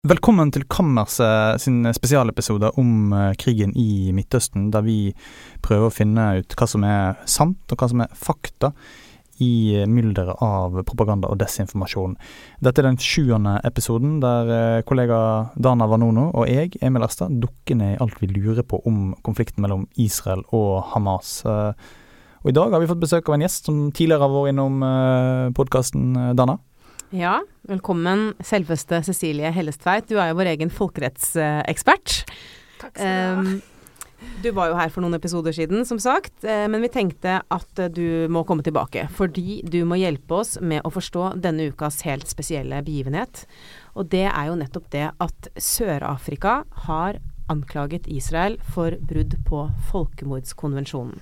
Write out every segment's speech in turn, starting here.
Velkommen til Kammerset sin spesialepisode om eh, krigen i Midtøsten, der vi prøver å finne ut hva som er sant, og hva som er fakta i mylderet av propaganda og desinformasjon. Dette er den sjuende episoden der eh, kollega Dana Vanono og jeg, Emil Erstad, dukker ned i alt vi lurer på om konflikten mellom Israel og Hamas. Eh, og i dag har vi fått besøk av en gjest som tidligere har vært innom podkasten, Dana. Ja, velkommen selveste Cecilie Hellestveit. Du er jo vår egen folkerettsekspert. Takk skal du ha. Du var jo her for noen episoder siden, som sagt, eh, men vi tenkte at du må komme tilbake. Fordi du må hjelpe oss med å forstå denne ukas helt spesielle begivenhet. Og det er jo nettopp det at Sør-Afrika har anklaget Israel for brudd på folkemordskonvensjonen.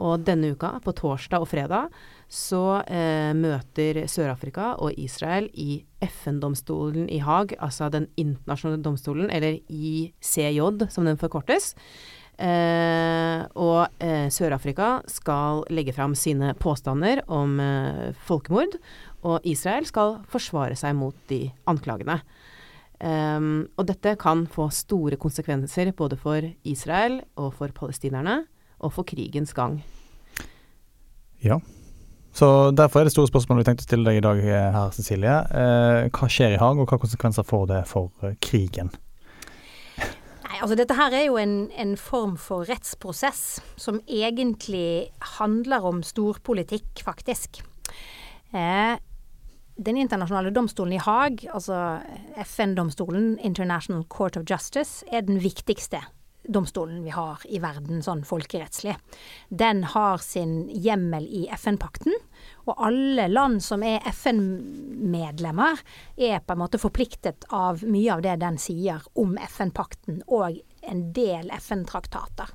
Og denne uka, på torsdag og fredag, så eh, møter Sør-Afrika og Israel i FN-domstolen i Haag, altså den internasjonale domstolen, eller ICJ som den forkortes. Eh, og eh, Sør-Afrika skal legge fram sine påstander om eh, folkemord, og Israel skal forsvare seg mot de anklagene. Um, og dette kan få store konsekvenser både for Israel og for palestinerne, og for krigens gang. Ja, så Derfor er det store spørsmålet vi tenkte å stille deg i dag, her, Cecilie. Eh, hva skjer i Haag, og hva konsekvenser får det for eh, krigen? Nei, altså Dette her er jo en, en, form for rettsprosess som egentlig handler om storpolitikk, faktisk. Eh, den internasjonale domstolen i Haag, altså FN-domstolen, International Court of Justice, er den viktigste domstolen vi har i verden sånn folkerettslig. Den har sin hjemmel i FN-pakten, og alle land som er FN-medlemmer, er på en måte forpliktet av mye av det den sier om FN-pakten og en del FN-traktater.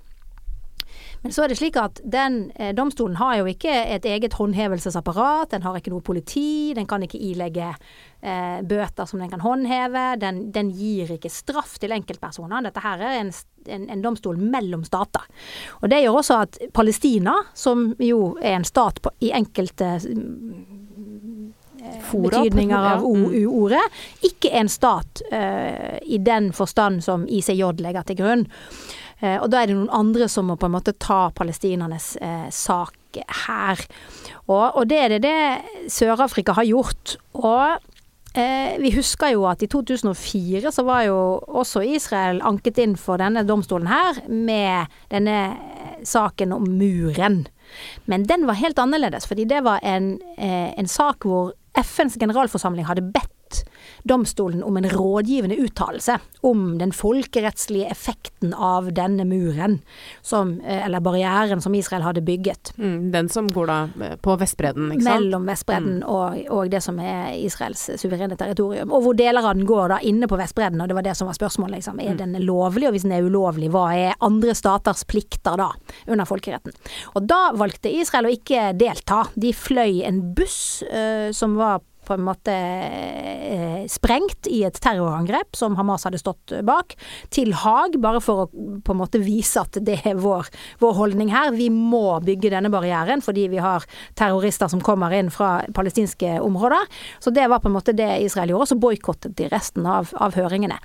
Men så er det slik at den eh, domstolen har jo ikke et eget håndhevelsesapparat. Den har ikke noe politi. Den kan ikke ilegge eh, bøter som den kan håndheve. Den, den, gir ikke straff til enkeltpersoner. Dette her er en, en, en, domstol mellom stater. Og Det gjør også at Palestina, som jo er en stat på, i enkelte Fora, betydninger av ordet, ikke en stat uh, i den forstand som ICJ legger til grunn. Eh, og da er det noen andre som må på en måte ta palestinernes eh, sak her. Og, og, det er det det Sør-Afrika har gjort. Og eh, vi husker jo at i 2004 så var jo også Israel anket inn for denne domstolen her med denne saken om muren. Men den var helt annerledes, fordi det var en, en sak hvor FNs generalforsamling hadde bedt domstolen om en rådgivende uttalelse om den folkerettslige effekten av denne muren, som, eh, eller barrieren som Israel hadde bygget. Mm, den som går da eh, på Vestbredden, ikke sant? Mellom Vestbredden mm. og, og, det som er Israels suverene territorium. Og hvor deler av den går da inne på Vestbredden, og det var det som var spørsmålet. Liksom. Er mm. den lovlig, og hvis den er ulovlig, hva er andre staters plikter da, under folkeretten? Og da valgte Israel å ikke delta. De fløy en buss uh, som var på en måte eh, sprengt i et terrorangrep som Hamas hadde stått bak, til Haag, bare for å på en måte vise at det er vår, vår holdning her. Vi må bygge denne barrieren fordi vi har terrorister som kommer inn fra palestinske områder. Så det var på en måte det Israel gjorde, så boikottet de resten av, av høringene.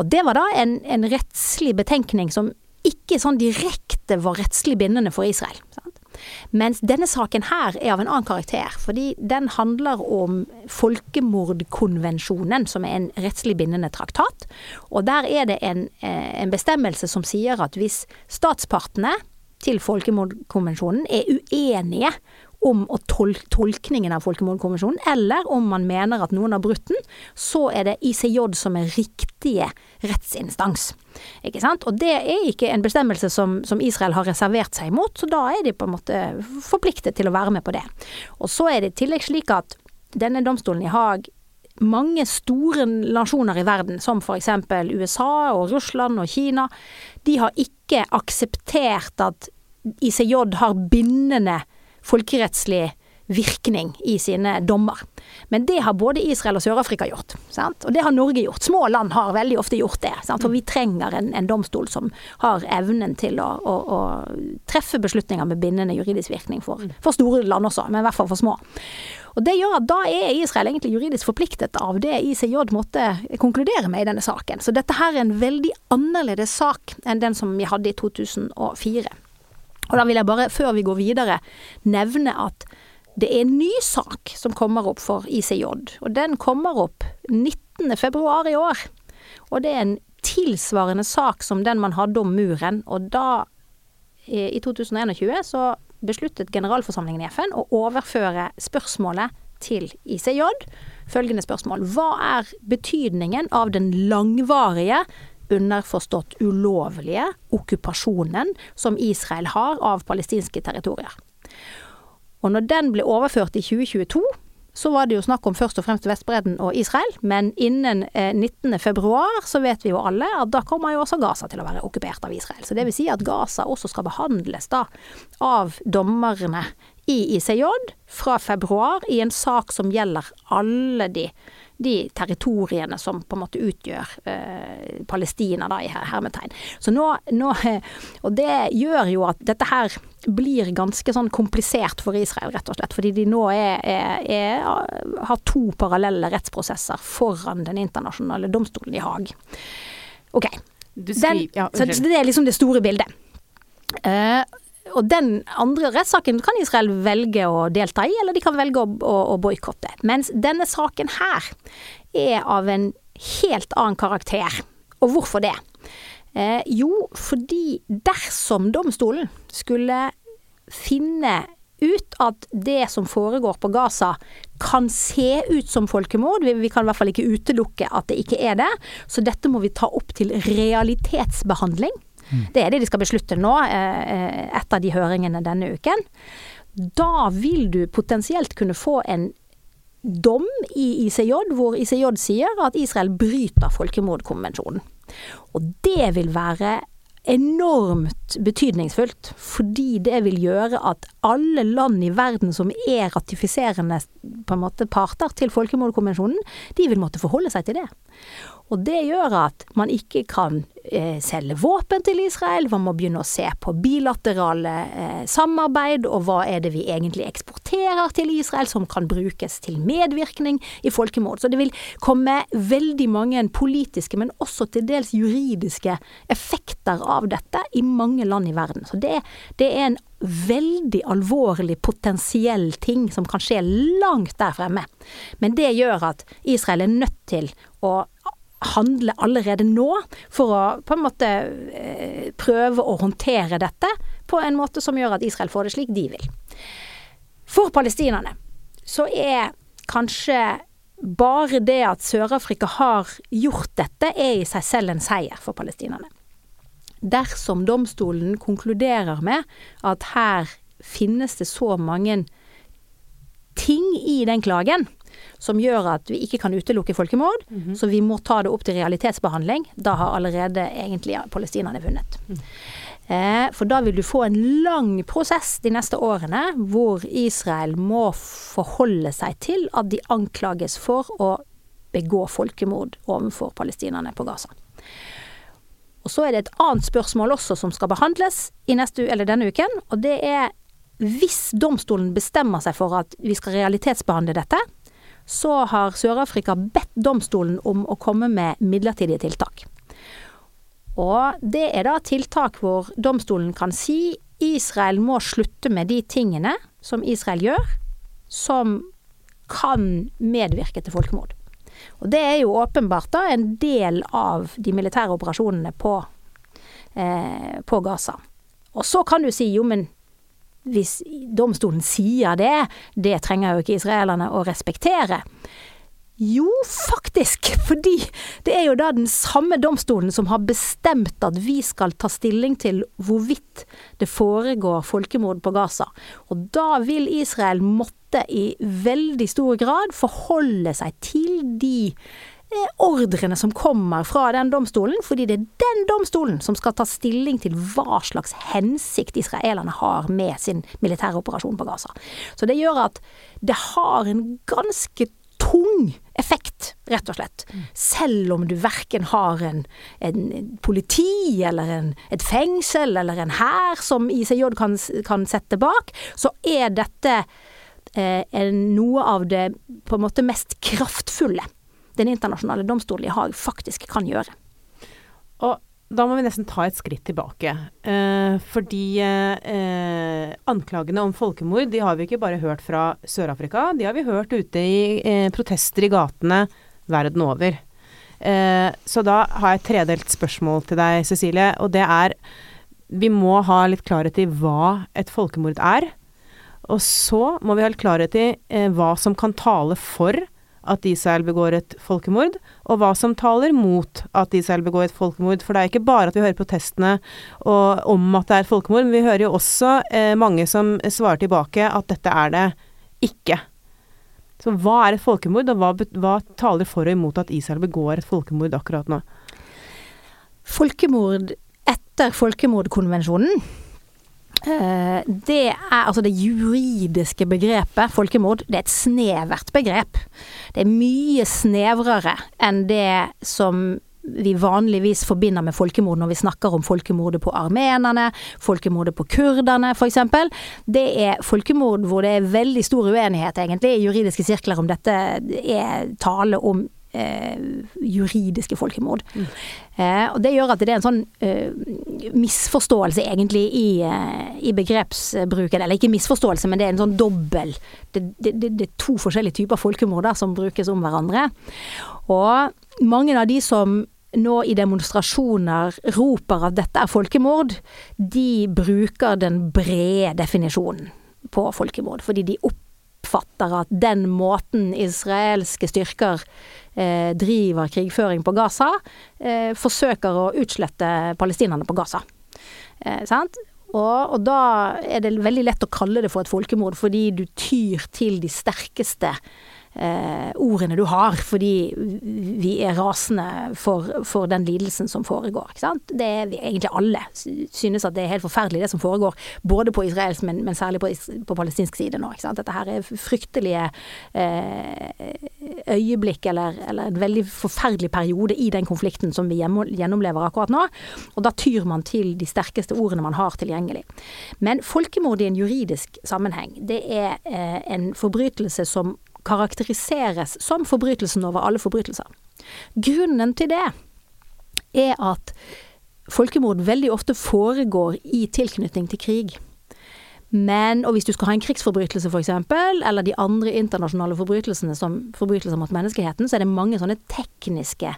Og det var da en, en rettslig betenkning som ikke sånn direkte var rettslig bindende for Israel. Sant? Mens denne saken her er av en annen karakter, fordi den handler om folkemordkonvensjonen, som er en rettslig bindende traktat. Og der er det en, eh, en bestemmelse som sier at hvis statspartene til folkemordkonvensjonen er uenige om tol tolkningen av folkemordkonvensjonen, eller om man mener at noen har brutt den, så er det ICJ som er riktige rettsinstans. Ikke sant? Og det er ikke en bestemmelse som, som, Israel har reservert seg mot, så da er de på en måte forpliktet til å være med på det. Og så er det i tillegg slik at denne domstolen i Haag mange store nasjoner i verden, som f.eks. USA og Russland og Kina, de har ikke akseptert at ICJ har bindende folkerettslig virkning i sine dommer. Men det har både Israel og Sør-Afrika gjort. Sant? Og det har Norge gjort. Små land har veldig ofte gjort det. Sant? For vi trenger en, en, domstol som har evnen til å, å, å, treffe beslutninger med bindende juridisk virkning for, for store land også, men i hvert fall for små. Og Det gjør at da er Israel egentlig juridisk forpliktet av det ICJ måtte konkludere med i denne saken. Så dette her er en veldig annerledes sak enn den som vi hadde i 2004. Og da vil jeg bare, før vi går videre, nevne at det er en ny sak som kommer opp for ICJ, og den kommer opp 19. februar i år. Og det er en tilsvarende sak som den man hadde om muren, og da, i 2021, så besluttet generalforsamlingen i FN å overføre spørsmålet til ICJ. Følgende spørsmål. Hva er betydningen av den langvarige, underforstått ulovlige, okkupasjonen som Israel har av palestinske territorier? Og når den ble overført i 2022, så var det jo snakk om først og fremst Vestbredden og Israel, men innen eh, 19. februar så vet vi jo alle at da kommer jo også Gaza til å være okkupert av Israel. Så det vil si at Gaza også skal behandles da av dommerne i ICJ fra februar i en sak som gjelder alle de de territoriene som på en måte utgjør eh, Palestina, da, i hermetegn. Så nå, nå, Og det gjør jo at dette her blir ganske sånn komplisert for Israel, rett og slett. Fordi de nå er, er, er, har to parallelle rettsprosesser foran den internasjonale domstolen i Haag. Ok. Den, så det er liksom det store bildet. Uh, og den andre rettssaken kan Israel velge å delta i, eller de kan velge å, å, å boikotte. Mens denne saken her er av en helt annen karakter. Og hvorfor det? Eh, jo, fordi dersom domstolen skulle finne ut at det som foregår på Gaza kan se ut som folkemord. Vi, vi, kan i hvert fall ikke utelukke at det ikke er det. Så dette må vi ta opp til realitetsbehandling. Mm. Det er det de skal beslutte nå, eh, eh, etter de høringene denne uken. Da vil du potensielt kunne få en dom i ICJ, hvor ICJ sier at Israel bryter folkemordkonvensjonen. Og det vil være enormt betydningsfullt, fordi det vil gjøre at alle land i verden som er ratifiserende måte parter til folkemordkonvensjonen, de vil måtte forholde seg til det. Og det gjør at man ikke kan eh, selge våpen til Israel, man må begynne å se på bilaterale eh, samarbeid, og hva er det vi egentlig eksporterer til Israel som kan brukes til medvirkning i folkemord. Så det vil komme veldig mange politiske, men også til dels juridiske effekter av dette i mange land i verden. Så det, det er en veldig alvorlig potensiell ting som kan skje langt der fremme. Men det gjør at Israel er nødt til å handle allerede nå for å på en måte eh, prøve å håndtere dette på en måte som gjør at Israel får det slik de vil. For palestinerne så er kanskje bare det at Sør-Afrika har gjort dette, er i seg selv en seier for palestinerne. Dersom domstolen konkluderer med at her finnes det så mange ting i den klagen som gjør at vi ikke kan utelukke folkemord. Mm -hmm. Så vi må ta det opp til realitetsbehandling. Da har allerede egentlig palestinerne vunnet. Mm. Eh, for da vil du få en lang prosess de neste årene hvor Israel må forholde seg til at de anklages for å begå folkemord overfor palestinerne på Gaza. Og så er det et annet spørsmål også som skal behandles i neste, eller denne uken, og det er hvis domstolen bestemmer seg for at vi skal realitetsbehandle dette, så har Sør-Afrika bedt domstolen om å komme med midlertidige tiltak. Og det er da tiltak hvor domstolen kan si Israel må slutte med de tingene som Israel gjør, som kan medvirke til folkemord. Og det er jo åpenbart da en del av de militære operasjonene på, eh, på Gaza. Og så kan du si jo, men hvis domstolen sier det, det trenger jo ikke israelerne å respektere. Jo, faktisk, fordi det er jo da den samme domstolen som har bestemt at vi skal ta stilling til hvorvidt det foregår folkemord på Gaza. Og da vil Israel måtte i veldig stor grad forholde seg til de ordrene som kommer fra den domstolen, fordi det er den domstolen som skal ta stilling til hva slags hensikt israelerne har med sin militære operasjon på Gaza. Så det gjør at det har en ganske tung effekt, rett og slett. Selv om du verken har en, en politi eller en, et fengsel eller en hær som ICJ kan, kan sette bak, så er dette eh, noe av det på en måte mest kraftfulle den internasjonale domstolen i Haag faktisk kan gjøre. Og da må vi nesten ta et skritt tilbake. Eh, fordi eh, anklagene om folkemord de har vi ikke bare hørt fra Sør-Afrika, de har vi hørt ute i eh, protester i gatene verden over. Eh, så da har jeg et tredelt spørsmål til deg, Cecilie, og det er Vi må ha litt klarhet i hva et folkemord er. Og så må vi ha litt klarhet i eh, hva som kan tale for at Israel begår et folkemord, og hva som taler mot at Israel begår et folkemord. For det er ikke bare at vi hører protestene og, om at det er et folkemord, men vi hører jo også eh, mange som svarer tilbake at dette er det ikke. Så hva er et folkemord, og hva, hva taler for og imot at Israel begår et folkemord akkurat nå? Folkemord etter folkemordkonvensjonen det er altså det juridiske begrepet folkemord. Det er et snevert begrep. Det er mye snevrere enn det som vi vanligvis forbinder med folkemord når vi snakker om folkemordet på armenerne, folkemordet på kurderne f.eks. Det er folkemord hvor det er veldig stor uenighet egentlig i juridiske sirkler om dette er tale om eh, juridiske folkemord. Mm. Eh, og det gjør at det er en sånn eh, misforståelse egentlig i, eh, i, begrepsbruken. Eller ikke misforståelse, men det er en sånn dobbel det, det, det, det, er to forskjellige typer folkemord der som brukes om hverandre. Og mange av de som nå i demonstrasjoner roper at dette er folkemord, de bruker den brede definisjonen på folkemord. Fordi de oppfatter at den måten israelske styrker driver krigføring på Gaza, eh, forsøker å utslette palestinerne på Gaza. Eh, sant? Og, og, da er det veldig lett å kalle det for et folkemord, fordi du tyr til de sterkeste eh, ordene du har, fordi vi er rasende for, for den lidelsen som foregår. Det er vi egentlig alle synes at det er helt forferdelig det som foregår, både på israelsk, men, men særlig på, på, palestinsk side nå. Dette her er fryktelige eh, øyeblikk, eller, eller, en veldig forferdelig periode i den konflikten som vi gjennomlever akkurat nå. Og da tyr man til de sterkeste ordene man har tilgjengelig. Men folkemord i en juridisk sammenheng, det er eh, en forbrytelse som karakteriseres som forbrytelsen over alle forbrytelser. Grunnen til det er at folkemord veldig ofte foregår i tilknytning til krig. Men, og hvis du skal ha en krigsforbrytelse f.eks., eller de andre internasjonale forbrytelsene som forbrytelser mot menneskeheten, så er det mange sånne tekniske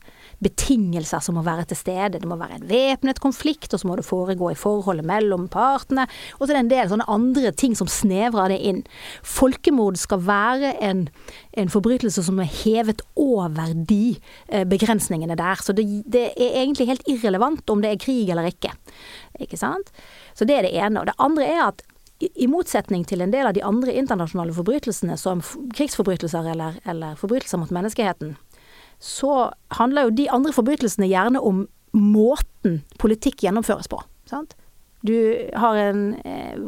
betingelser som må være til stede. Det må være en væpnet konflikt, og så må det foregå i forholdet mellom partene. Og så er det en del sånne andre ting som snevrer det inn. Folkemord skal være en, en forbrytelse som er hevet over de eh, begrensningene der. Så det, det er egentlig helt irrelevant om det er krig eller ikke. Ikke sant? Så det er det ene. Og det andre er at i motsetning til en del av de andre internasjonale forbrytelsene, som krigsforbrytelser eller, eller, forbrytelser mot menneskeheten, så handler jo de andre forbrytelsene gjerne om måten politikk gjennomføres på. Sant? Du har en eh,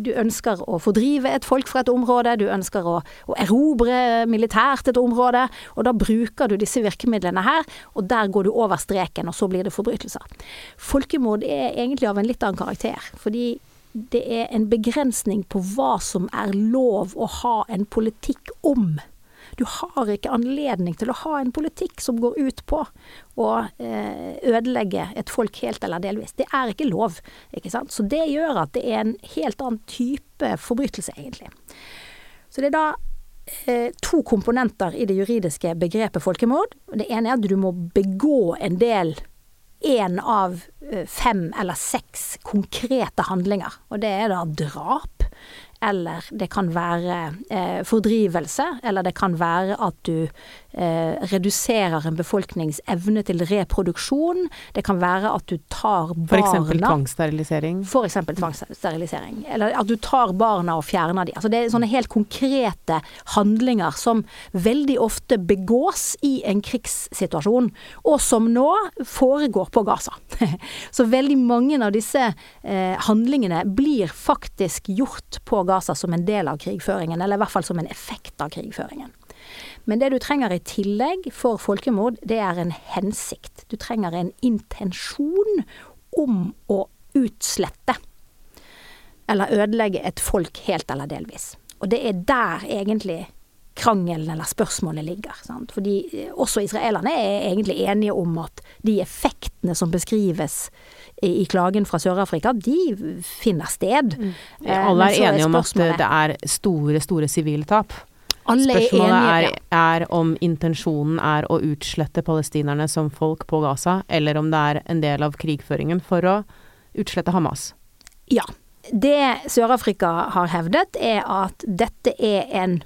Du ønsker å fordrive et folk fra et område, du ønsker å, å, erobre militært et område, og da bruker du disse virkemidlene her, og der går du over streken, og så blir det forbrytelser. Folkemord er egentlig av en litt annen karakter, fordi det er en begrensning på hva som er lov å ha en politikk om. Du har ikke anledning til å ha en politikk som går ut på å eh, ødelegge et folk helt eller delvis. Det er ikke lov, ikke sant. Så det gjør at det er en helt annen type forbrytelse, egentlig. Så det er da eh, to komponenter i det juridiske begrepet folkemord. Det ene er at du må begå en del én av eh, fem eller seks konkrete handlinger. Og det er da drap, eller det kan være eh, fordrivelse, eller det kan være at du reduserer en befolknings evne til reproduksjon. Det kan være at du tar barna For tvangssterilisering? F.eks. tvangssterilisering. Eller at du tar barna og fjerner dem. Altså det er sånne helt konkrete handlinger som veldig ofte begås i en krigssituasjon, og som nå foregår på Gaza. Så veldig mange av disse eh, handlingene blir faktisk gjort på Gaza som en del av krigføringen, eller i hvert fall som en effekt av krigføringen. Men det du trenger i tillegg for folkemord, det er en hensikt. Du trenger en intensjon om å utslette. Eller ødelegge et folk helt eller delvis. Og det er der egentlig krangelen eller spørsmålet ligger. Sant? Fordi eh, også israelerne er egentlig enige om at de effektene som beskrives i, klagen fra Sør-Afrika, de finner sted. Mm. Ja, alle er enige om at det er store, store sivile tap. Alle Spørsmålet er, er, om intensjonen er å utslette palestinerne som folk på Gaza, eller om det er en del av krigføringen for å utslette Hamas. Ja. Det Sør-Afrika har hevdet, er at dette er en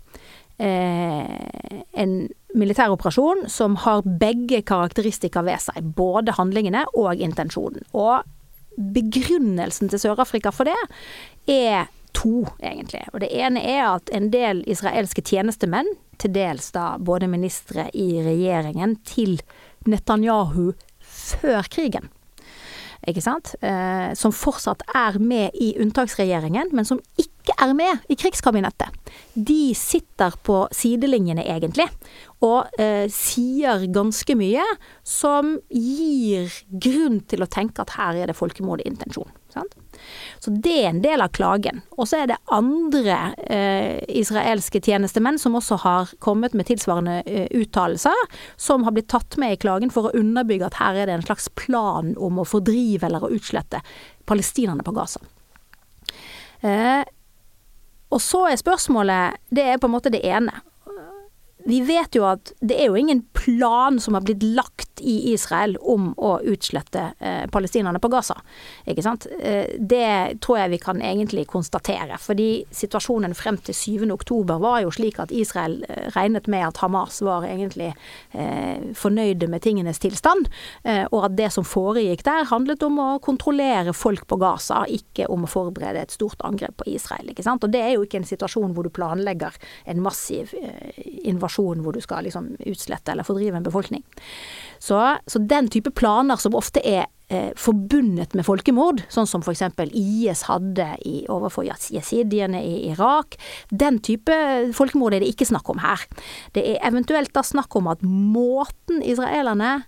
eh, en militæroperasjon som har begge karakteristikker ved seg. Både handlingene og intensjonen. Og begrunnelsen til Sør-Afrika for det er to, egentlig. Og det ene er at en del israelske tjenestemenn, til dels da både ministre i regjeringen til Netanyahu før krigen, ikke sant, eh, som fortsatt er med i unntaksregjeringen, men som ikke er med i krigskabinettet. De sitter på sidelinjene, egentlig, og eh, sier ganske mye som gir grunn til å tenke at her er det folkemodig i intensjon. Sant? Så det er en del av klagen. Og så er det andre eh, israelske tjenestemenn som også har kommet med tilsvarende eh, uttalelser, som har blitt tatt med i klagen for å underbygge at her er det en slags plan om å fordrive eller å utslette palestinerne på Gaza. Eh, og så er spørsmålet Det er på en måte det ene vi vet jo at det er jo ingen plan som har blitt lagt i Israel om å utslette eh, palestinerne på Gaza. Ikke sant. Eh, det tror jeg vi kan egentlig konstatere. Fordi situasjonen frem til 7. oktober var jo slik at Israel eh, regnet med at Hamas var egentlig eh, fornøyde med tingenes tilstand. Eh, og at det som foregikk der handlet om å kontrollere folk på Gaza, ikke om å forberede et stort angrep på Israel. Ikke sant. Og det er jo ikke en situasjon hvor du planlegger en massiv eh, invasjon invasjon hvor du skal liksom utslette eller fordrive en befolkning. Så, så den type planer som ofte er eh, forbundet med folkemord, sånn som f.eks. IS hadde i, overfor jesidiene i Irak, den type folkemord er det ikke snakk om her. Det er eventuelt da snakk om at måten israelerne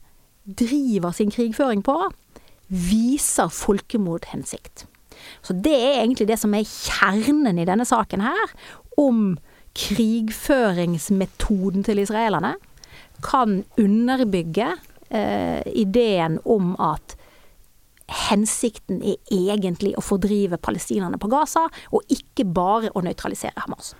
driver sin krigføring på, viser folkemordhensikt. Så det er egentlig det som er kjernen i denne saken her, om krigføringsmetoden til israelerne kan underbygge eh, ideen om at hensikten er egentlig å fordrive palestinerne på Gaza, og ikke bare å nøytralisere Hamas.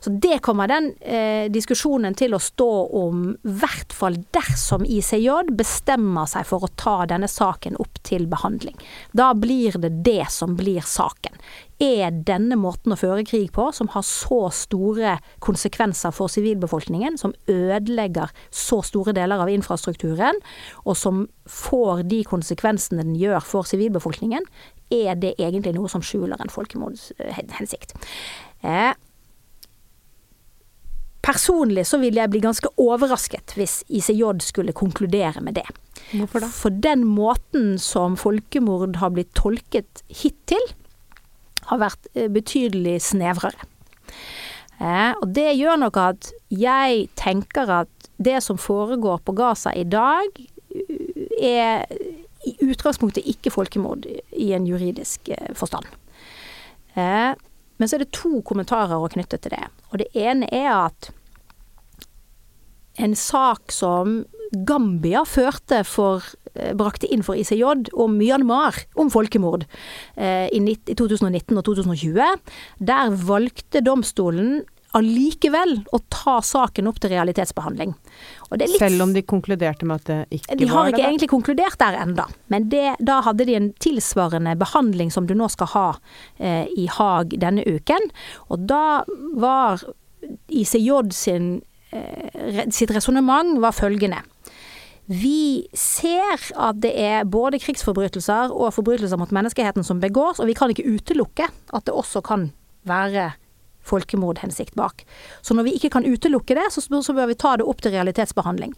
Så det kommer den eh, diskusjonen til å stå om, i hvert fall dersom ICJ bestemmer seg for å ta denne saken opp til behandling. Da blir det det som blir saken er denne måten å føre krig på, som har så store konsekvenser for sivilbefolkningen, som ødelegger så store deler av infrastrukturen, og som får de konsekvensene den gjør for sivilbefolkningen, er det egentlig noe som skjuler en folkemordshensikt. Eh, Personlig så vil jeg bli ganske overrasket hvis ICJ skulle konkludere med det. Hvorfor da? For den måten som folkemord har blitt tolket hittil, har vært eh, betydelig snevrere. Eh, og det gjør nok at jeg tenker at det som foregår på Gaza i dag, er i utgangspunktet ikke folkemord i en juridisk eh, forstand. Men så er det to kommentarer å knytte til det. Og det ene er at en sak som Gambia førte for Eh, brakte inn for ICJ om Myanmar, om folkemord, eh, i 2019 og 2020. Der valgte domstolen allikevel å ta saken opp til realitetsbehandling. Litt, Selv om de konkluderte med at det ikke var det? De har ikke egentlig konkludert der enda. Men det, da hadde de en tilsvarende behandling som du nå skal ha eh, i Haag denne uken. Og da var ICJ sin, eh, sitt resonnement var følgende. Vi ser at det er både krigsforbrytelser og forbrytelser mot menneskeheten som begås, og vi kan ikke utelukke at det også kan være folkemordhensikt bak. Så når vi ikke kan utelukke det, så, bør vi ta det opp til realitetsbehandling.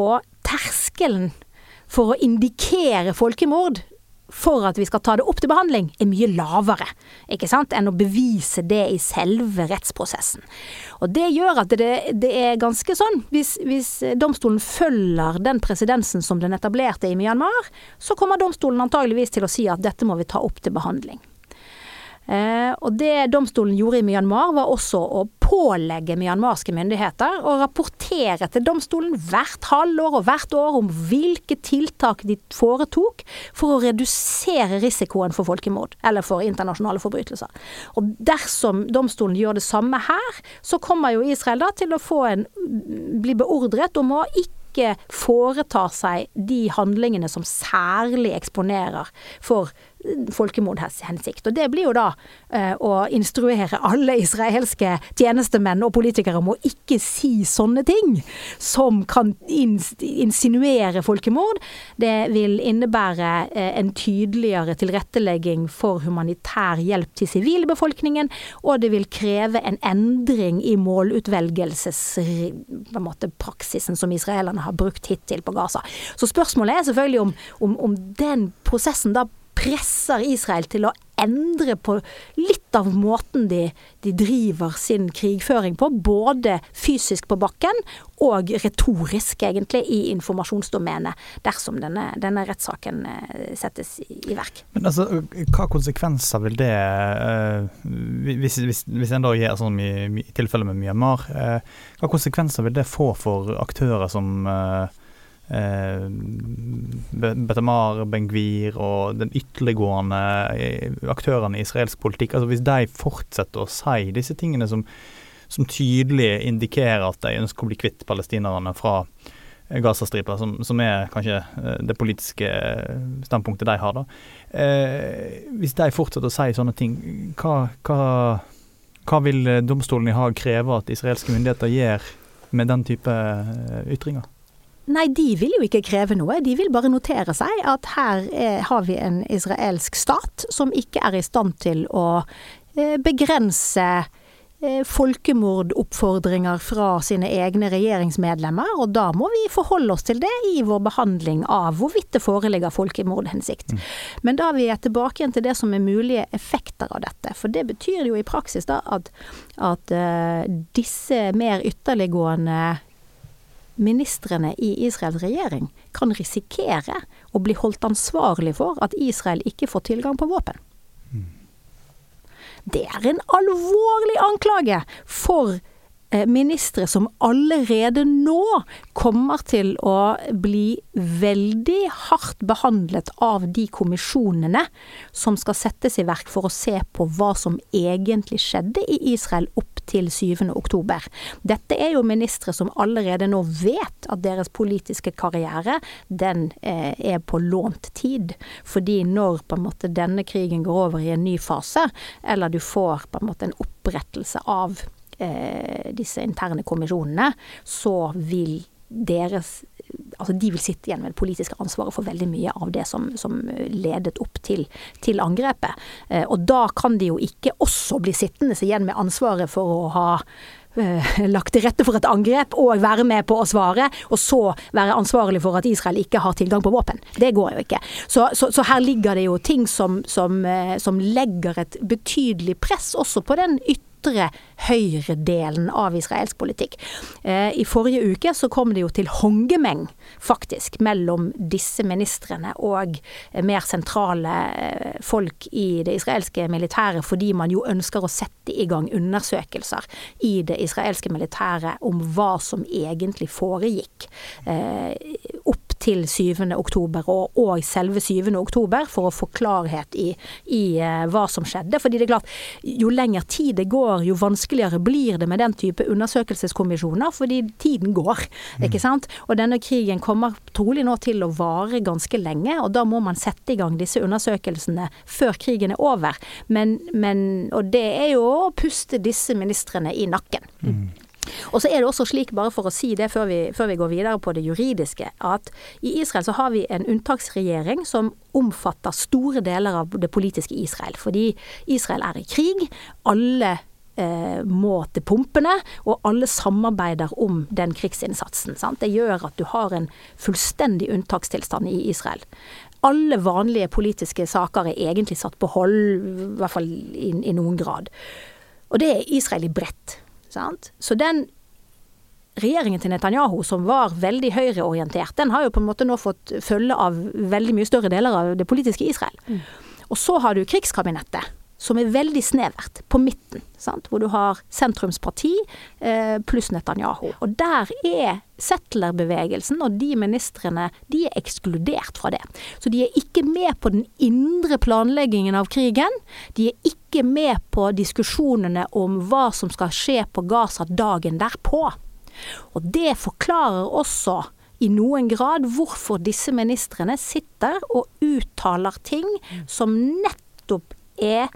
Og terskelen for å indikere folkemord for at vi skal ta det opp til behandling, er mye lavere ikke sant, enn å bevise det i selve rettsprosessen. Og Det gjør at det, det er ganske sånn, hvis, hvis, domstolen følger den presedensen som den etablerte i Myanmar, så kommer domstolen antageligvis til å si at dette må vi ta opp til behandling. Eh, og det domstolen gjorde i Myanmar, var også å pålegge myanmarske myndigheter å rapportere til domstolen hvert halvår og hvert år om hvilke tiltak de foretok for å redusere risikoen for folkemord, eller for internasjonale forbrytelser. Og dersom domstolen gjør det samme her, så kommer jo Israel da til å en, bli beordret om å ikke foretar seg de handlingene som særlig eksponerer for folkemordhensikt. Og det blir jo da eh, å instruere alle israelske tjenestemenn og politikere om å ikke si sånne ting som kan insinuere folkemord. Det vil innebære eh, en tydeligere tilrettelegging for humanitær hjelp til sivilbefolkningen, og det vil kreve en endring i målutvelgelsespraksisen som israelerne har brukt hittil på Gaza. Så spørsmålet er selvfølgelig om, om, om den prosessen da presser Israel til å endre på litt av måten de, de, driver sin krigføring på. Både fysisk på bakken og retorisk, egentlig, i informasjonsdomenet. Dersom denne, denne rettssaken eh, settes i, verk. Men altså, hva konsekvenser vil det uh, hvis, hvis, hvis, en da gjør sånn i, i tilfelle med Myanmar, uh, hva konsekvenser vil det få for aktører som uh, Betamar, Bengvir og den ytterliggående eh, aktørene i israelsk politikk. altså Hvis de fortsetter å si disse tingene som, som tydelig indikerer at de ønsker å bli kvitt palestinerne fra Gazastripa, som, som, er kanskje eh, det politiske standpunktet de har. da. Eh, hvis de fortsetter å si sånne ting, hva, hva, hva vil domstolen i Haag kreve at israelske myndigheter gjør med den type eh, ytringer? Nei, de vil jo ikke kreve noe. De vil bare notere seg at her er, har vi en israelsk stat som ikke er i stand til å eh, begrense eh, folkemordoppfordringer fra sine egne regjeringsmedlemmer, og da må vi forholde oss til det i vår behandling av hvorvidt det foreligger folkemordhensikt. Mm. Men da vi er tilbake igjen til det som er mulige effekter av dette. For det betyr jo i praksis da at, at uh, disse mer ytterliggående ministrene i Israels regjering kan risikere å bli holdt ansvarlig for at Israel ikke får tilgang på våpen. Det er en alvorlig anklage for Eh, ministre som allerede nå kommer til å bli veldig hardt behandlet av de kommisjonene som skal settes i verk for å se på hva som egentlig skjedde i Israel opp til 7. oktober. Dette er jo ministre som allerede nå vet at deres politiske karriere den eh, er på lånt tid. Fordi når på en måte denne krigen går over i en ny fase, eller du får på en måte en opprettelse av eh, disse interne kommisjonene, så vil deres Altså de vil sitte igjen med det politiske ansvaret for veldig mye av det som, som ledet opp til, til angrepet. Eh, og da kan de jo ikke også bli sittende igjen med ansvaret for å ha eh, lagt til rette for et angrep og være med på å svare, og så være ansvarlig for at Israel ikke har tilgang på våpen. Det går jo ikke. Så, så, så her ligger det jo ting som, som, eh, som legger et betydelig press også på den ytre ytre høyredelen av israelsk politikk. Eh, I forrige uke så kom det jo til hongemeng, faktisk, mellom disse ministrene og mer sentrale eh, folk i det israelske militæret, fordi man jo ønsker å sette i gang undersøkelser i det israelske militæret om hva som egentlig foregikk. Eh, opp til 7. oktober og, og selve 7. oktober for å få klarhet i, i uh, hva som skjedde. Fordi det er klart, jo lenger tid det går, jo vanskeligere blir det med den type undersøkelseskommisjoner, fordi tiden går. Mm. ikke sant? Og denne krigen kommer trolig nå til å vare ganske lenge, og da må man sette i gang disse undersøkelsene før krigen er over. Men, men, og det er jo å puste disse ministrene i nakken. Mm. Og så er det også slik, bare for å si det før vi, før vi, går videre på det juridiske, at i Israel så har vi en unntaksregjering som omfatter store deler av det politiske Israel. Fordi Israel er i krig. Alle eh, må til pumpene, og alle samarbeider om den krigsinnsatsen. Sant? Det gjør at du har en fullstendig unntakstilstand i Israel. Alle vanlige politiske saker er egentlig satt på hold, i hvert fall i, i noen grad. Og det er Israel i bredt. Sant? Så den regjeringen til Netanyahu, som var veldig høyreorientert, den har jo på en måte nå fått følge av veldig mye større deler av det politiske Israel. Mm. Og så har du krigskabinettet, som er veldig snevert, på midten. Sant? Hvor du har sentrumsparti eh, pluss Netanyahu. Og der er settlerbevegelsen og de ministrene de er ekskludert fra det. Så de er ikke med på den indre planleggingen av krigen. De er ikke med på diskusjonene om hva som skal skje på Gaza dagen derpå. Og det forklarer også i noen grad hvorfor disse ministrene sitter og uttaler ting som nettopp er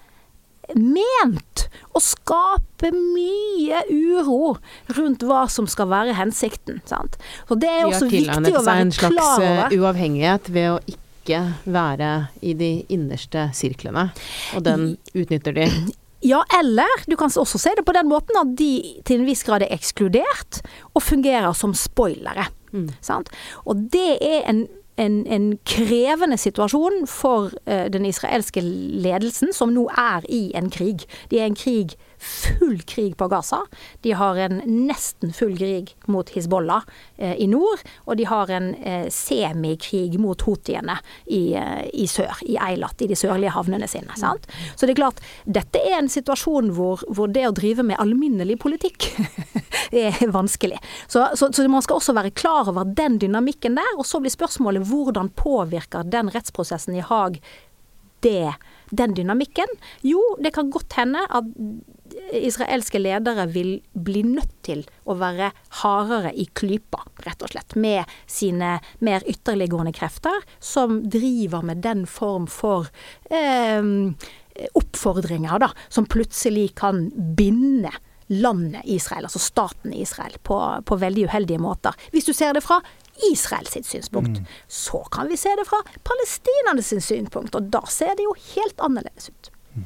ment å skape mye uro rundt hva som skal være hensikten. Sant? Så det er også viktig å være klar over. en slags eh, uavhengighet ved å ikke være i de innerste sirklene, og den utnytter de. Ja, eller du kan også se det på den måten at de til en viss grad er ekskludert og fungerer som spoilere. Mm. Og det er en en, en, krevende situasjon for uh, den israelske ledelsen, som nå er i en krig. De er en krig full krig på Gaza. De har en nesten full krig mot Hizbollah eh, i nord, og de har en eh, semikrig mot houthiene i, eh, i, sør, i Eilat, i de sørlige havnene sine. Sant? Så det er klart, dette er en situasjon hvor, hvor det å drive med alminnelig politikk er vanskelig. Så, så, så, man skal også være klar over den dynamikken der, og så blir spørsmålet hvordan påvirker den rettsprosessen i Haag det, den dynamikken? Jo, det kan godt hende at israelske ledere vil bli nødt til å være hardere i klypa, rett og slett, med sine mer ytterliggående krefter, som driver med den form for eh, oppfordringer, da, som plutselig kan binde landet Israel, altså staten Israel, på, på veldig uheldige måter. Hvis du ser det fra Israel sitt synspunkt. Mm. Så kan vi se det fra palestinernes synspunkt, og da ser det jo helt annerledes ut. Mm.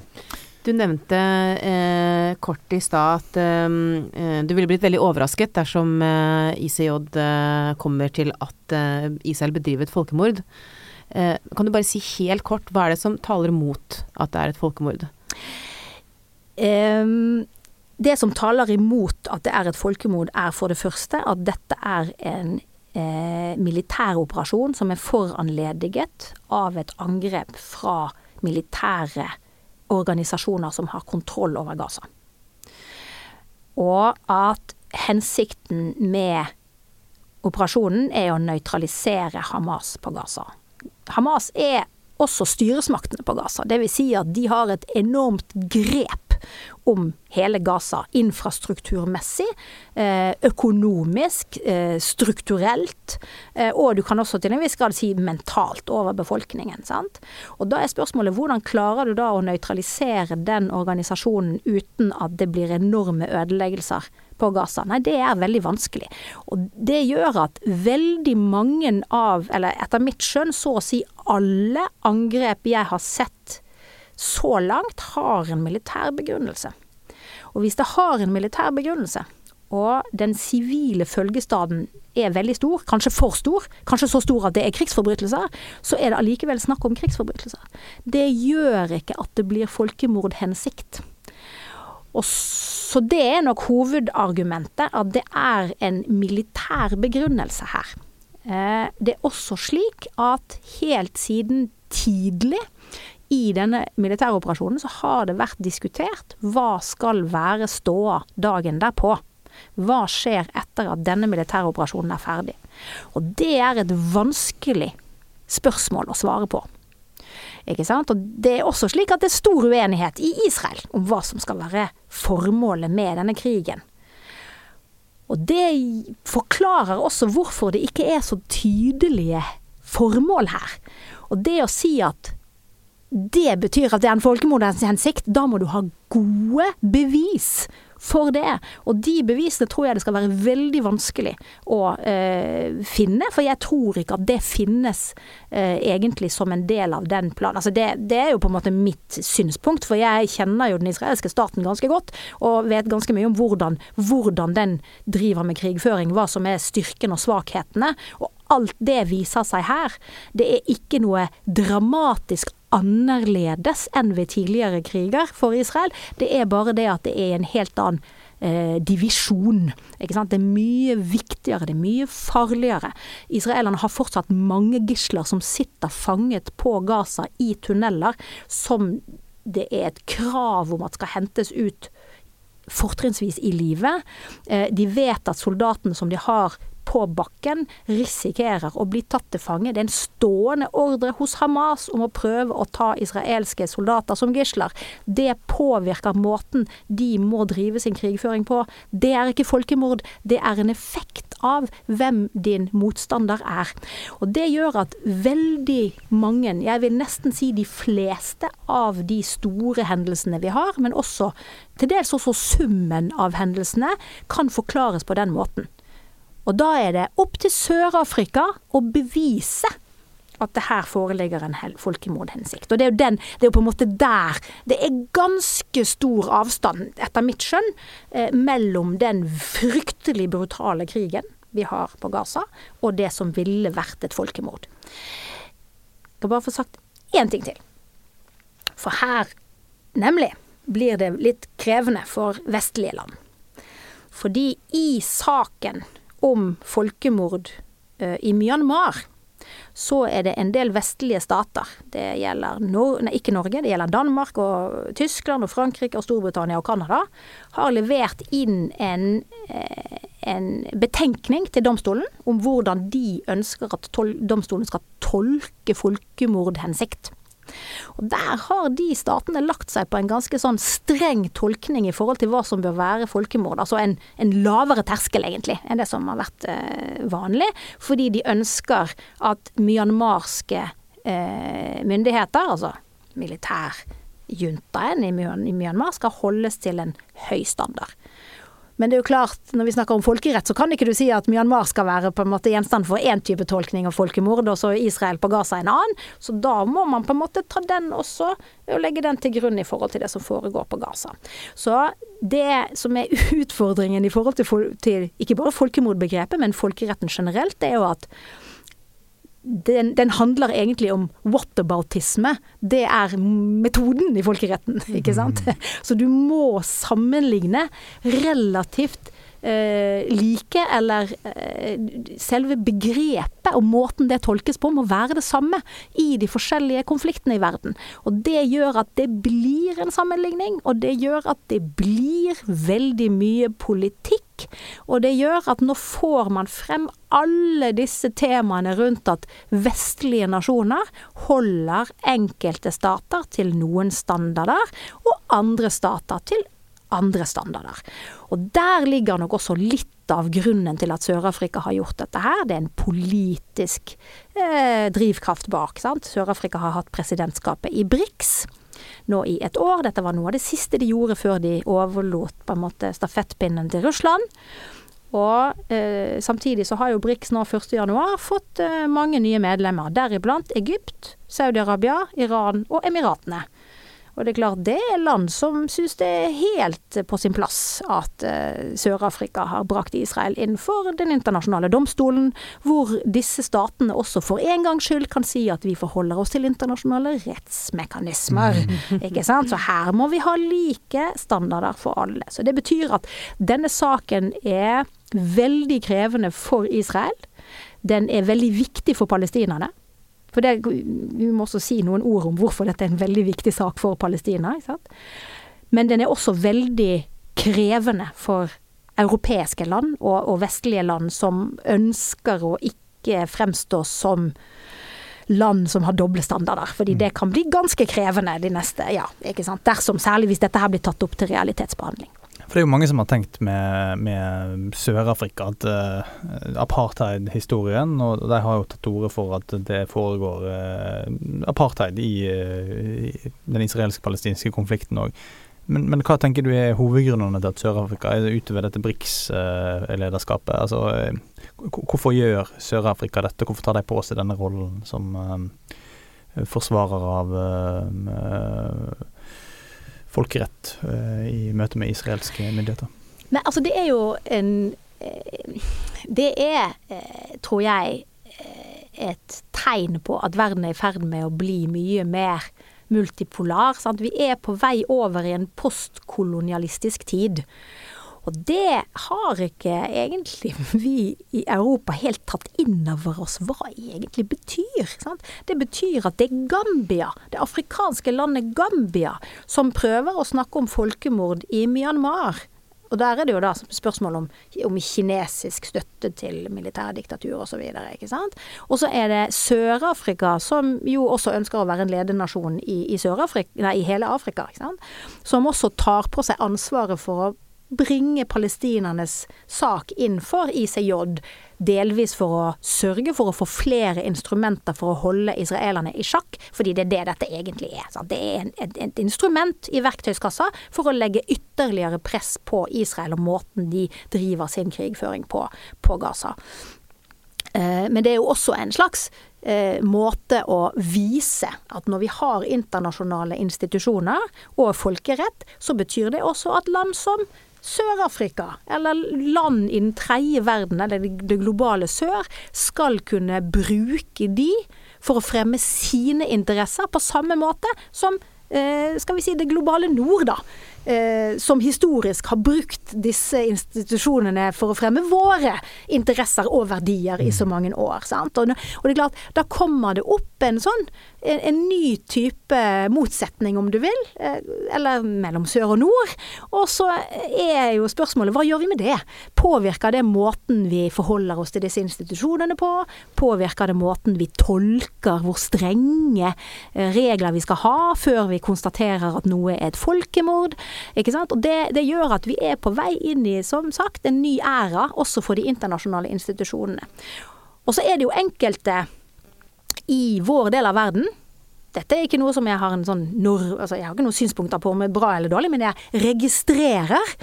Du nevnte eh, kort i stad at eh, eh, du ville blitt veldig overrasket dersom eh, ICJ eh, kommer til at eh, Israel bedriver et folkemord. kan du bare si helt kort, hva er det som taler mot at det er et folkemord? Um, det som taler imot at det er et folkemord, er for det første at dette er en eh, militæroperasjon som er foranlediget av et angrep fra militære organisasjoner som har kontroll over Gaza. Og at hensikten med operasjonen er å nøytralisere Hamas på Gaza. Hamas er også styresmaktene på Gaza. Vil si at de har et enormt grep om hele Gaza. Infrastrukturmessig, eh, økonomisk, eh, strukturelt, eh, og du kan også til en viss grad si mentalt over befolkningen. Sant? Og da er spørsmålet hvordan klarer du da å nøytralisere den organisasjonen uten at det blir enorme ødeleggelser på Gaza? Nei, det er veldig vanskelig. Og det gjør at veldig mange av, eller etter mitt skjønn, så å si alle angrep jeg har sett så langt har en militær begrunnelse. Og hvis det har en militær begrunnelse, og den sivile følgestaden er veldig stor, kanskje for stor, kanskje så stor at det er krigsforbrytelser, så er det allikevel snakk om krigsforbrytelser. Det gjør ikke at det blir folkemordhensikt. Og så det er nok hovedargumentet, at det er en militær begrunnelse her. Eh, det er også slik at helt siden tidlig i denne militæroperasjonen så har det vært diskutert hva skal være ståa dagen derpå. Hva skjer etter at denne militæroperasjonen er ferdig? Og det er et vanskelig spørsmål å svare på. Ikke sant? Og det er også slik at det er stor uenighet i Israel om hva som skal være formålet med denne krigen. Og det forklarer også hvorfor det ikke er så tydelige formål her. Og det å si at det betyr at det er en folkemordshensikt, da må du ha gode bevis for det. Og de bevisene tror jeg det skal være veldig vanskelig å eh, finne, for jeg tror ikke at det finnes eh, egentlig som en del av den planen. Altså det, det, er jo på en måte mitt synspunkt, for jeg kjenner jo den israelske staten ganske godt, og vet ganske mye om hvordan, hvordan den driver med krigføring, hva som er styrken og svakhetene. Og alt det viser seg her. Det er ikke noe dramatisk annerledes enn ved tidligere kriger for Israel. Det er bare det at det er en helt annen eh, divisjon. Det er mye viktigere, det er mye farligere. Israelerne har fortsatt mange gisler som sitter fanget på Gaza i tunneler, som det er et krav om at skal hentes ut fortrinnsvis i live. Eh, de vet at soldatene som de har på bakken risikerer å bli tatt til fange. Det er en stående ordre hos Hamas om å prøve å ta israelske soldater som gisler. Det påvirker måten de må drive sin krigføring på. Det er ikke folkemord, det er en effekt av hvem din motstander er. Og det gjør at veldig mange, jeg vil nesten si de fleste av de store hendelsene vi har, men også til dels også summen av hendelsene, kan forklares på den måten. Og da er det opp til Sør-Afrika å bevise at det her foreligger en folkemordhensikt. Og det er, jo den, det er jo på en måte der Det er ganske stor avstand, etter mitt skjønn, eh, mellom den fryktelig brutale krigen vi har på Gaza, og det som ville vært et folkemord. Jeg skal bare få sagt én ting til. For her, nemlig, blir det litt krevende for vestlige land. Fordi i saken om folkemord uh, i Myanmar, så er det en del vestlige stater. Det gjelder Nor nei, ikke Norge, det gjelder Danmark og Tyskland og Frankrike og Storbritannia og Canada. Har levert inn en, eh, en betenkning til domstolen om hvordan de ønsker at domstolen skal tolke folkemordhensikt. Og Der har de statene lagt seg på en ganske sånn streng tolkning i forhold til hva som bør være folkemord. Altså en, en lavere terskel, egentlig, enn det som har vært eh, vanlig. Fordi de ønsker at myanmarske eh, myndigheter, altså militærjuntaen i Myanmar, skal holdes til en høy standard. Men det er jo klart, når vi snakker om folkerett, så kan ikke du si at Myanmar skal være på en måte gjenstand for én type tolkning av folkemord, og så Israel på Gaza en annen. Så da må man på en måte ta den også, og legge den til grunn i forhold til det som foregår på Gaza. Så det som er utfordringen i forhold til, til ikke bare folkemordbegrepet, men folkeretten generelt, det er jo at den, den, handler egentlig om whataboutisme. Det er metoden i folkeretten, ikke sant. Mm. Så du må sammenligne relativt eh, like, eller eh, selve begrepet og måten det tolkes på, må være det samme i de forskjellige konfliktene i verden. Og det gjør at det blir en sammenligning, og det gjør at det blir veldig mye politikk. Og det gjør at nå får man frem alle disse temaene rundt at vestlige nasjoner holder enkelte stater til noen standarder, og andre stater til andre standarder. Og der ligger nok også litt av grunnen til at Sør-Afrika har gjort dette her. Det er en politisk eh, drivkraft bak. Sør-Afrika har hatt presidentskapet i BRICS nå i et år. Dette var noe av det siste de gjorde før de overlot på en måte stafettpinnen til Russland. Og eh, samtidig så har jo BRICS nå 1.1 fått eh, mange nye medlemmer, deriblant Egypt, Saudi-Arabia, Iran og Emiratene. Og det er klart det er land som syns det er helt på sin plass at uh, Sør-Afrika har brakt Israel inn for den internasjonale domstolen, hvor disse statene også for en gangs skyld kan si at vi forholder oss til internasjonale rettsmekanismer. Ikke sant? Så her må vi ha like standarder for alle. Så det betyr at denne saken er veldig krevende for Israel. Den er veldig viktig for palestinerne. For det, vi må også si noen ord om hvorfor dette er en veldig viktig sak for Palestina. Men den er også veldig krevende for europeiske land og, og vestlige land som ønsker å ikke fremstå som land som har doble standarder. Fordi det kan bli ganske krevende de neste, ja, ikke sant. Dersom, særlig hvis dette her blir tatt opp til realitetsbehandling. For Det er jo mange som har tenkt med, med Sør-Afrika at uh, apartheid-historien Og de har jo tatt til orde for at det foregår uh, apartheid i, uh, i den israelsk-palestinske konflikten òg. Men, men, hva tenker du er hovedgrunnene til at Sør-Afrika er utover dette BRICS-lederskapet? altså, hvorfor gjør Sør-Afrika dette? Hvorfor tar de på seg denne rollen som forsvarer av folkerett eh, i møte med israelske myndigheter? Men altså, det er jo en eh, Det er, eh, tror jeg, et tegn på at verden er i ferd med å bli mye mer multipolar. Sant? Vi er på vei over i en postkolonialistisk tid. Og det har ikke egentlig vi i Europa helt tatt inn over oss hva egentlig betyr. Sant? Det betyr at det er Gambia, det afrikanske landet Gambia, som prøver å snakke om folkemord i Myanmar. Og der er det jo da spørsmål om, om kinesisk støtte til militærdiktatur osv. Og så er det Sør-Afrika, som jo også ønsker å være en ledernasjon i, i, nei, i hele Afrika. Som også tar på seg ansvaret for å bringe palestinernes sak inn for ICJ, delvis for å sørge for å få flere instrumenter for å holde israelerne i sjakk, fordi det er det dette egentlig er. Sant? Det er et, et, instrument i verktøyskassa for å legge ytterligere press på Israel og måten de driver sin krigføring på på Gaza. Eh, men det er jo også en slags eh, måte å vise at når vi har internasjonale institusjoner og folkerett, så betyr det også at land som Sør-Afrika, eller land i den tredje verden, eller det globale sør, skal kunne bruke de for å fremme sine interesser på samme måte som eh, skal vi si det globale nord, da eh, som historisk har brukt disse institusjonene for å fremme våre interesser og verdier i så mm. mange år. Sant? og, det er klart, da kommer det opp en sånn en, en, ny type motsetning, om du vil, eh, eller mellom sør og nord. Og så er jo spørsmålet hva gjør vi med det? Påvirker det måten vi forholder oss til disse institusjonene på? Påvirker det måten vi tolker hvor strenge eh, regler vi skal ha før vi konstaterer at noe er et folkemord? Ikke sant? Og det, det, gjør at vi er på vei inn i, som sagt, en ny æra, også for de internasjonale institusjonene. Og så er det jo enkelte i vår del av verden dette er ikke noe som jeg har en sånn når, altså jeg har ikke noen synspunkter på om det er bra eller dårlig, men jeg registrerer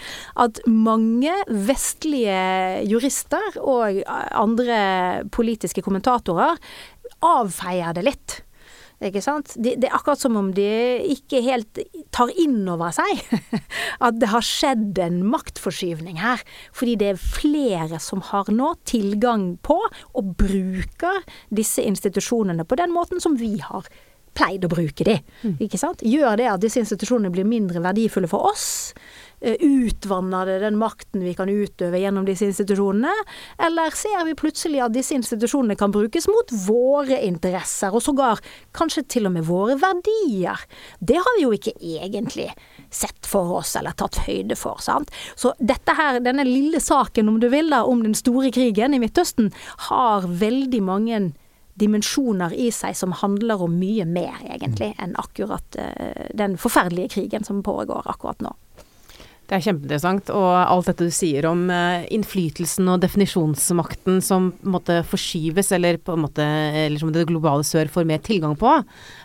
at mange vestlige jurister og andre politiske kommentatorer avfeier det litt. Ikke sant? Det, det, er akkurat som om de ikke helt tar inn over seg at det har skjedd en maktforskyvning her. Fordi det er flere som har nå tilgang på og bruker disse institusjonene på den måten som vi har pleid å bruke de. Mm. Ikke sant? Gjør det at disse institusjonene blir mindre verdifulle for oss? Eh, utvanner det den makten vi kan utøve gjennom disse institusjonene? Eller ser vi plutselig at disse institusjonene kan brukes mot våre interesser, og sågar kanskje til og med våre verdier? Det har vi jo ikke egentlig sett for oss eller tatt høyde for. sant? Så dette her, denne lille saken, om du vil, da, om den store krigen i Midtøsten, har veldig mange dimensjoner i seg som handler om mye mer, egentlig, enn akkurat uh, den forferdelige krigen som pågår akkurat nå. Det er kjempeinteressant. Og alt dette du sier om uh, innflytelsen og definisjonsmakten som måtte forskyves, eller på en måte eller som det globale sør får mer tilgang på,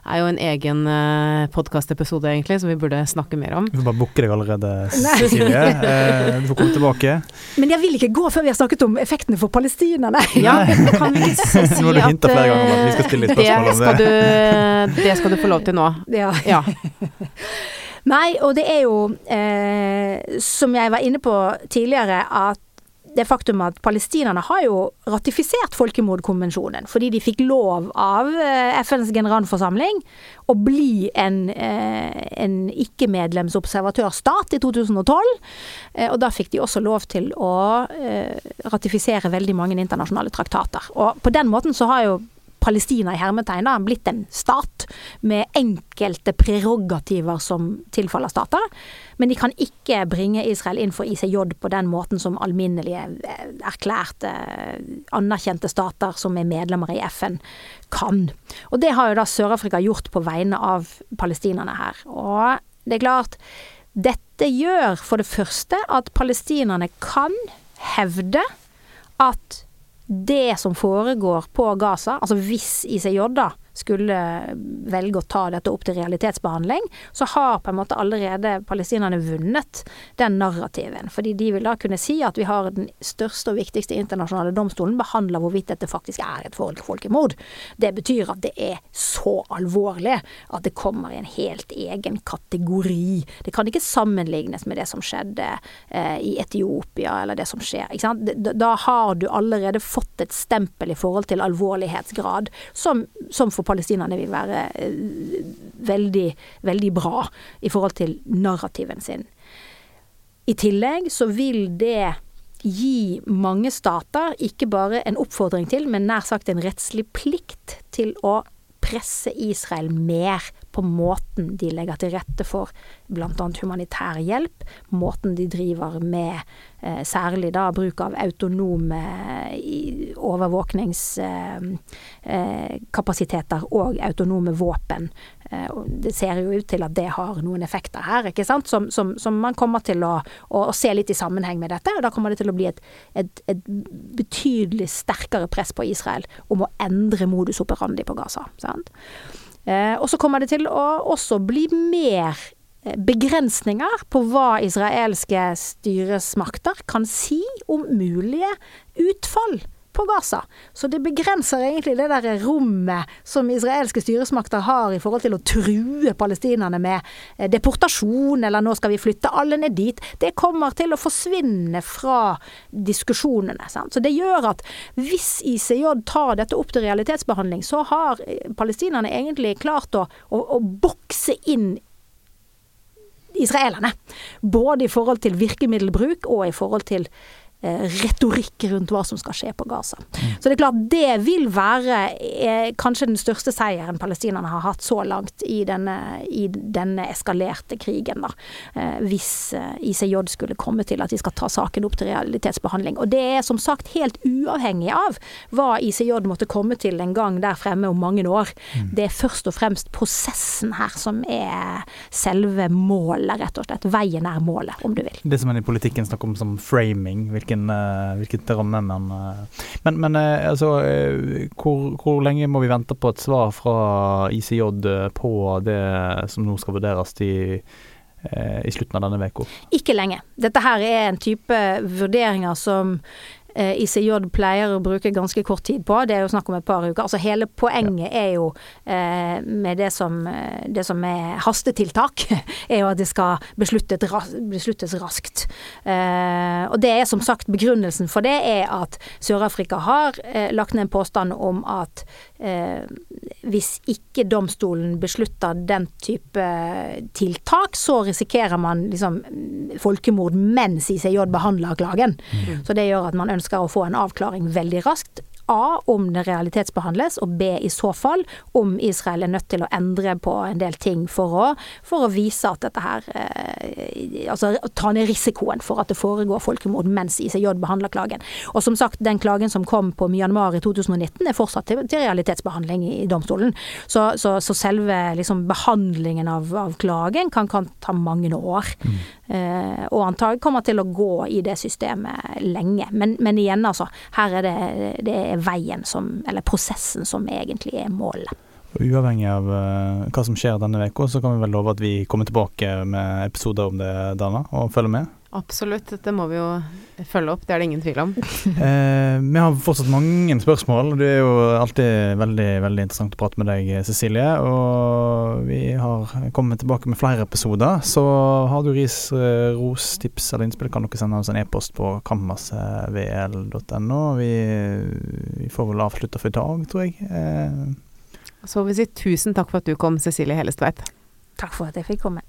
er jo en egen uh, podkastepisode, egentlig, som vi burde snakke mer om. Du får bare booke deg allerede, Cecilie. uh, du får komme tilbake. Men jeg vil ikke gå før vi har snakket om effektene for palestinerne. Ja, kan vi ikke si nå har du hinta flere ganger om at vi skal stille spørsmål om det. Du, det skal du få lov til nå. Ja. ja. Nei, og det er jo, eh, som jeg var inne på tidligere, at det faktum at palestinerne har jo ratifisert folkemordkonvensjonen, fordi de fikk lov av eh, FNs generalforsamling å bli en, eh, en ikke-medlemsobservatørstat i 2012. Eh, og da fikk de også lov til å ratifisere veldig mange internasjonale traktater. Og på den måten så har jo Palestina i hermetegn blitt en stat med enkelte prerogativer som tilfaller stater. Men de kan ikke bringe Israel inn for ICJ på den måten som alminnelige, eh, erklærte, anerkjente stater som er medlemmer i FN kan. Og det har jo da Sør-Afrika gjort på vegne av palestinerne her. Og det er klart, dette gjør for det første at palestinerne kan hevde at det som foregår på Gaza, altså hvis ICJ da skulle velge å ta dette opp til realitetsbehandling, så har på en måte allerede palestinerne vunnet den narrativen. Fordi de vil da kunne si at vi har den største og viktigste internasjonale domstolen behandler hvorvidt dette faktisk er et folkemord. Det betyr at det er så alvorlig at det kommer i en helt egen kategori. Det kan ikke sammenlignes med det som skjedde eh, i Etiopia, eller det som skjer. Da har du allerede fått et stempel i forhold til alvorlighetsgrad som, som for palestinerne vil være eh, veldig, veldig bra i forhold til narrativen sin. I tillegg så vil det gi mange stater ikke bare en oppfordring til, men nær sagt en rettslig plikt til å presse Israel mer på måten de legger til rette for bl.a. humanitær hjelp, måten de driver med eh, særlig da bruk av autonome eh, overvåkningskapasiteter eh, og autonome våpen. Eh, det ser jo ut til at det har noen effekter her, ikke sant, som, som, som man kommer til å, å, å, se litt i sammenheng med dette. og Da kommer det til å bli et, et, et betydelig sterkere press på Israel om å endre modus operandi på Gaza. sant? Eh, og så kommer det til å også bli mer eh, begrensninger på hva israelske styresmakter kan si om mulige utfall på Gaza. Så det begrenser egentlig det der rommet som israelske styresmakter har i forhold til å true palestinerne med eh, deportasjon, eller nå skal vi flytte alle ned dit. Det kommer til å forsvinne fra diskusjonene. Sant? Så det gjør at hvis ICJ tar dette opp til realitetsbehandling, så har eh, palestinerne egentlig klart å, å, å bokse inn israelerne. Både i forhold til virkemiddelbruk og i forhold til retorikk rundt hva som skal skje på Gaza. Mm. Så det er klart det vil være eh, kanskje den største seieren palestinerne har hatt så langt i denne, i denne eskalerte krigen, da. Eh, hvis eh, ICJ skulle komme til at de skal ta saken opp til realitetsbehandling. Og det er som sagt helt uavhengig av hva ICJ måtte komme til en gang der fremme om mange år. Mm. Det er først og fremst prosessen her som er selve målet, rett og slett. Veien er målet, om du vil. Det som man i politikken snakker om som framing. Hvilke hvilken, uh, hvilken ramme man uh, Men, men uh, altså, hvor, hvor, lenge må vi vente på et svar fra ICJ på det som nå skal vurderes i i slutten av denne uka? Ikke lenge. Dette her er en type vurderinger som Eh, ICJ pleier å bruke ganske kort tid på. Det er jo snakk om et par uker. Altså hele poenget er jo eh, med det som, eh, det som, er hastetiltak, er jo at det skal besluttes, besluttes raskt. Eh, og det er som sagt begrunnelsen for det er at Sør-Afrika har eh, lagt ned en påstand om at eh, hvis ikke domstolen beslutter den type tiltak, så risikerer man liksom folkemord mens ICJ behandler klagen. Mm. Så det gjør at man ønsker ønsker å få en avklaring veldig raskt. A. Om det realitetsbehandles, og B. I så fall om Israel er nødt til å endre på en del ting for å, for å vise at dette her eh, Altså ta ned risikoen for at det foregår folkemord mens ICJ behandler klagen. Og som sagt, den klagen som kom på Myanmar i 2019 er fortsatt til, til realitetsbehandling i, domstolen. Så, så, så selve liksom, behandlingen av, av klagen kan, kan, ta mange år. Mm. Eh, og antagelig kommer til å gå i det systemet lenge. Men, men igjen, altså. Her er det, det er veien som, eller prosessen som egentlig er målet. Uavhengig av uh, hva som skjer denne uka, så kan vi vel love at vi kommer tilbake med episoder om det, Dana, og følger med. Absolutt, dette må vi jo følge opp, det er det ingen tvil om. eh, vi har fortsatt mange spørsmål. Det er jo alltid veldig veldig interessant å prate med deg, Cecilie. Og vi har kommet tilbake med flere episoder. Så har du ris, eh, ros, tips eller innspill, kan dere sende oss en e-post på kammersvl.no. Vi, vi, får vel avslutte for i dag, tror jeg. Eh. Så vil vi si tusen takk for at du kom, Cecilie Hellestveit. Takk for at jeg fikk komme.